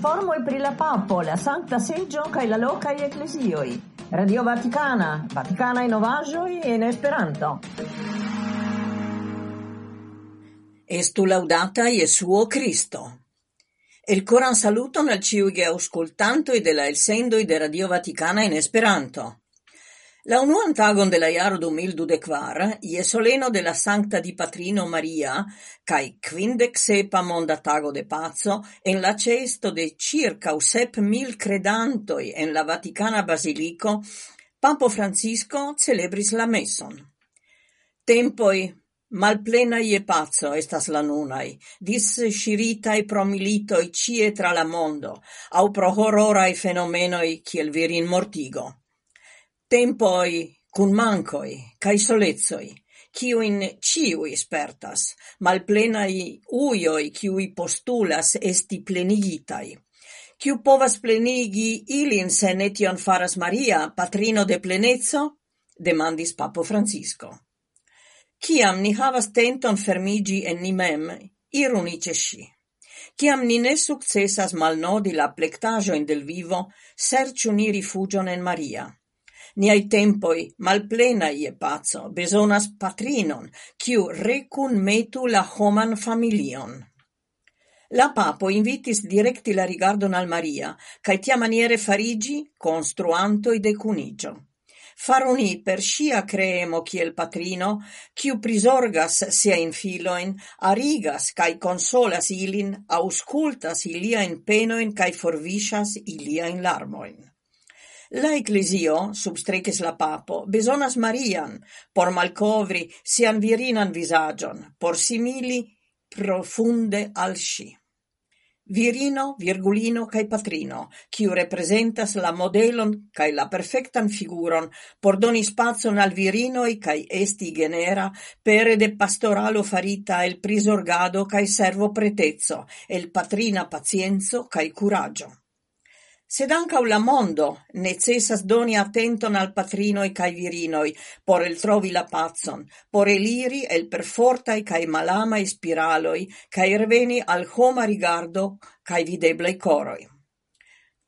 Informoi pri la papo, la Sancta Seggio kaj la lokaj eklezioj. Radio Vaticana, Vaticana Novaĵoj en Esperanto. Estu laudata Jesuo Cristo. El coran saluton al ciui auscultantoi de la elsendoi de Radio Vaticana in Esperanto. La unuan tagon de la iaro 2024, ie soleno de la Sancta di Patrino Maria, cae quindec sepa monda tago de pazzo, en la cesto de circa usep mil credantoi en la Vaticana Basilico, Papo Francisco celebris la messon. Tempoi malplena ie pazzo estas la nunai, dis sciritai promilitoi cie tra la mondo, au pro horrorai fenomenoi kiel virin mortigo tempoi cun mancoi cae solezoi, ciuin ciui spertas, malplenai uioi ciui postulas esti plenigitai. Ciu povas plenigi ilin se netion faras Maria, patrino de plenezzo? demandis Papo Francisco. Ciam ni havas tenton fermigi en ni mem, irunice sci. Ciam ni ne successas malnodi la plectajoin del vivo, serciu ni rifugion en Maria – Niai tempoi, malplena ie pazzo, besonas patrinon, ciu recun metu la homan familion. La papo invitis directi la rigardon al Maria, cae tia maniere farigi construantoi de cunigio. Faroni per scia creemo kiel patrino, ciu prisorgas sia in filoin, arigas cae consolas ilin, auscultas ilia in penoin cae forvisas ilia in larmoin. La ecclesio, substrecis la papo, besonas Marian por malcovri sian virinan visagion, por simili profunde al sci. Virino, virgulino cae patrino, kiu representas la modelon cae la perfectan figuron por doni spazon al virinoi cae esti genera pere de pastoralo farita el prisorgado cae servo pretezzo, el patrina pazienzo cae curagio sed ancaŭ la mondo necessas doni attenton al patrinoj cae virinoi, por eltrovi la pazon, por eliri el perfortaj kaj malamaj spiraloi, cae reveni al homa rigardo cae videblei coroi.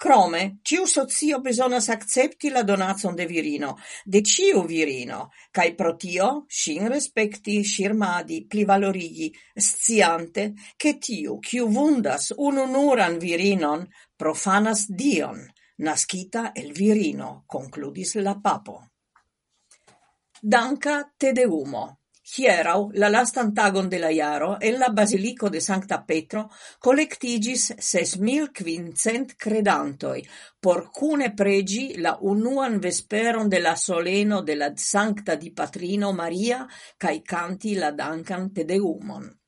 Crome, ciu socio besonas accepti la donazon de virino, de ciu virino, cae pro tio respecti, shirmadi, plivalorigi, sciante, che tiu, ciu vundas ununuran virinon, profanas Dion, nascita el virino, concludis la papo. Danca te deumo. Hierau, la lastan tagon de la iaro, en la Basilico de Sancta Petro collectigis ses mil quincent credantoi, por cune pregi la unuan vesperon de la soleno de la Sancta di Patrino Maria cae canti la dankan Tedeumon.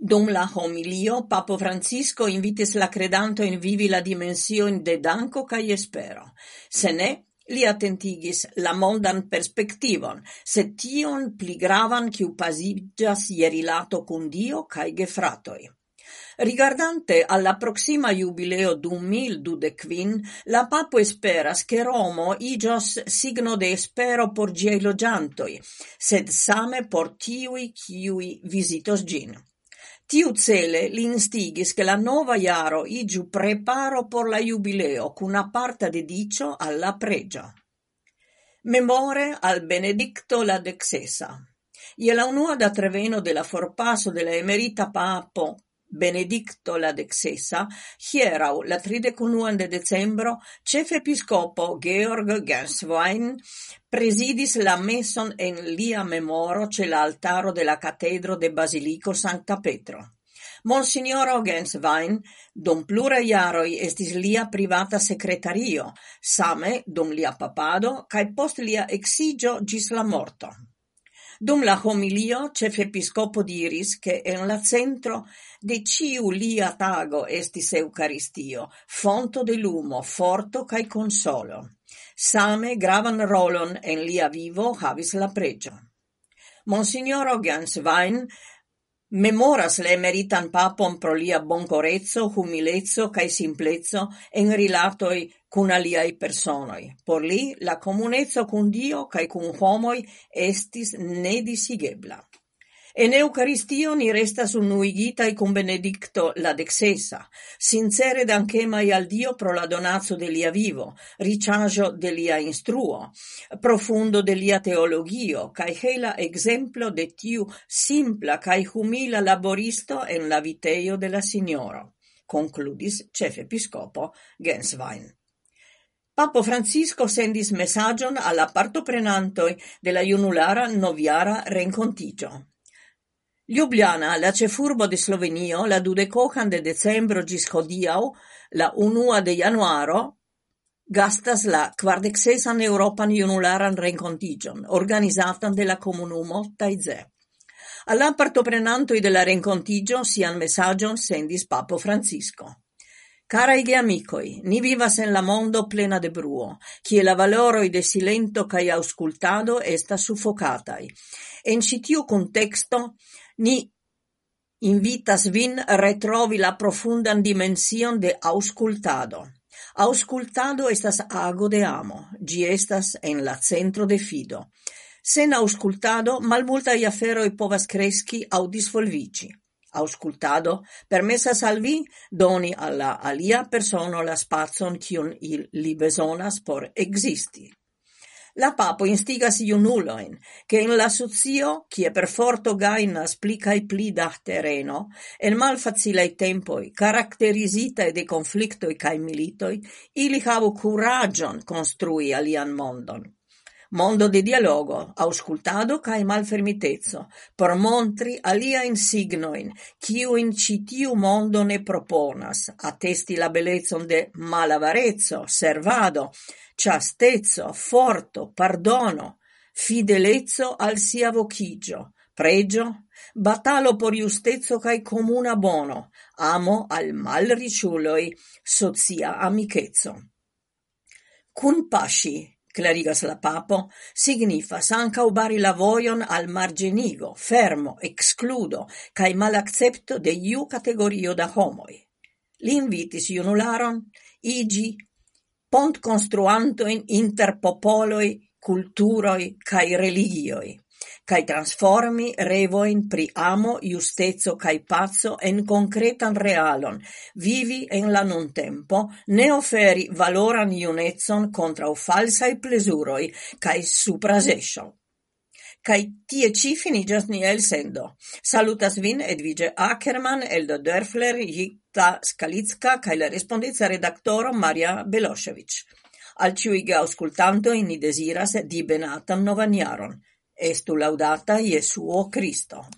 Dum la homilio papo Francisco invitis la credanto in vivi la dimension de danco kaj espero. Se ne, li attentigis la mondan perspectivon, se tion pli gravan kiu pasigas ierilato cun Dio kaj gefratoi. Rigardante alla proxima jubileo du mil dudecvin, la papo esperas che Romo igios signo de espero por giei logiantoi, sed same por tiui ciui visitos gin. Tiu cele li instigis ke la nova jaro iĝu preparo por la jubileo kun aparta dediĉo al la preĝo. Memore al Benedicto la Dexesa. Je la unua da treveno della forpasso de emerita papo Benedicto la decessa, hierau la tridekunuan de decembro, ĉefepiskopo Georg Genswein presidis la meson en lia memoro ce l'altaro altaro de la catedro de Basilico Sancta Petro. Monsignoro Genswein dum plura iaroi estis lia privata secretario, same dum lia papado cae post lia exigio gis la morto. Dum la homilio ĉefepiskopo diris, che en la centro de ciu lia tago estis Eucaristio, fonto de lumo, forto cae consolo. Same gravan rolon en lia vivo havis la pregio. Monsignor Ogenswein Memoras le meritan papon pro lia boncorezzo, humilezzo cae simplezzo en rilatoi kun aliai personoi. Por li la comunezzo kun Dio cae kun homoi estis nedisigebla. En Eucaristio ni restas unuigitai cum benedicto la dexesa, sincere dancemai al Dio pro la donazzo de lia vivo, ricciagio de lia instruo, profundo de lia teologio, cae hela exemplo de tiu simpla cae humila laboristo en la viteio de la Signoro, concludis cefepiscopo Genswein. Papo Francisco sendis messagion alla partoprenantoi de la junulara noviara rencontigio. Ljubljana, la cefurbo de Slovenio, la dudecocan de decembro gis hodiau, la unua de januaro, gastas la quardexesan Europan Junularan Rencontigion, organizatan de la comunumo Taize. Alla partoprenantoi de la Rencontigio sian messagion sendis Papo Francisco. Cara ige amicoi, ni vivas en la mondo plena de bruo, kie la valoroi de silento cae auscultado esta suffocatai. En citiu contexto, Ni invitas vin retrovi la profundan dimension de auscultado. Auscultado estas ago de amo. gi estas en la centro de fido. Sen auscultado, malmultaj aferoi povas cresci au disvolvici. Auscultado permessas al vi doni alla alia persona la spazon cion il li besonas por existi. La papo instigas iunuloin, che in la socio, cie per forto gainas pli cae pli da terreno, en malfacilei tempoi, caracterisitae de conflictoi cae militoi, ili havu curagion construi alian mondon. Mondo de dialogo, auscultado cae malfermitezzo, por montri alia insignoin, quiu in citiu mondo ne proponas, attesti la bellezon de malavarezzo, servado, ciastezzo, forto, pardono, fidelezzo al sia vocigio, pregio, batalo por justezzo cae comuna bono, amo al mal riciuloi, socia amichezzo. Cun pasci, clarigas la papo, signifas anca bari la voion al marĝenigo, fermo, excludo, kaj malaccepto de iu categorio da homoi. L'invitis iunularon, igi, pont construanto in inter popoloi, culturoi kai religioi kai transformi revoin pri amo, justeco kai pazzo en concretan realon, vivi en la non tempo, ne oferi valoran iunezzon falsa falsai plesuroi kai suprasescio. kai tie ci finigas niel sendo. Salutas vin Edvige Ackerman, Eldo Dörfler, Jikta Skalicka kai la respondenza redaktoro Maria belosevic Al ciui ge auscultanto ni desiras di benatam novaniaron. Estu laudata Jesuo Cristo.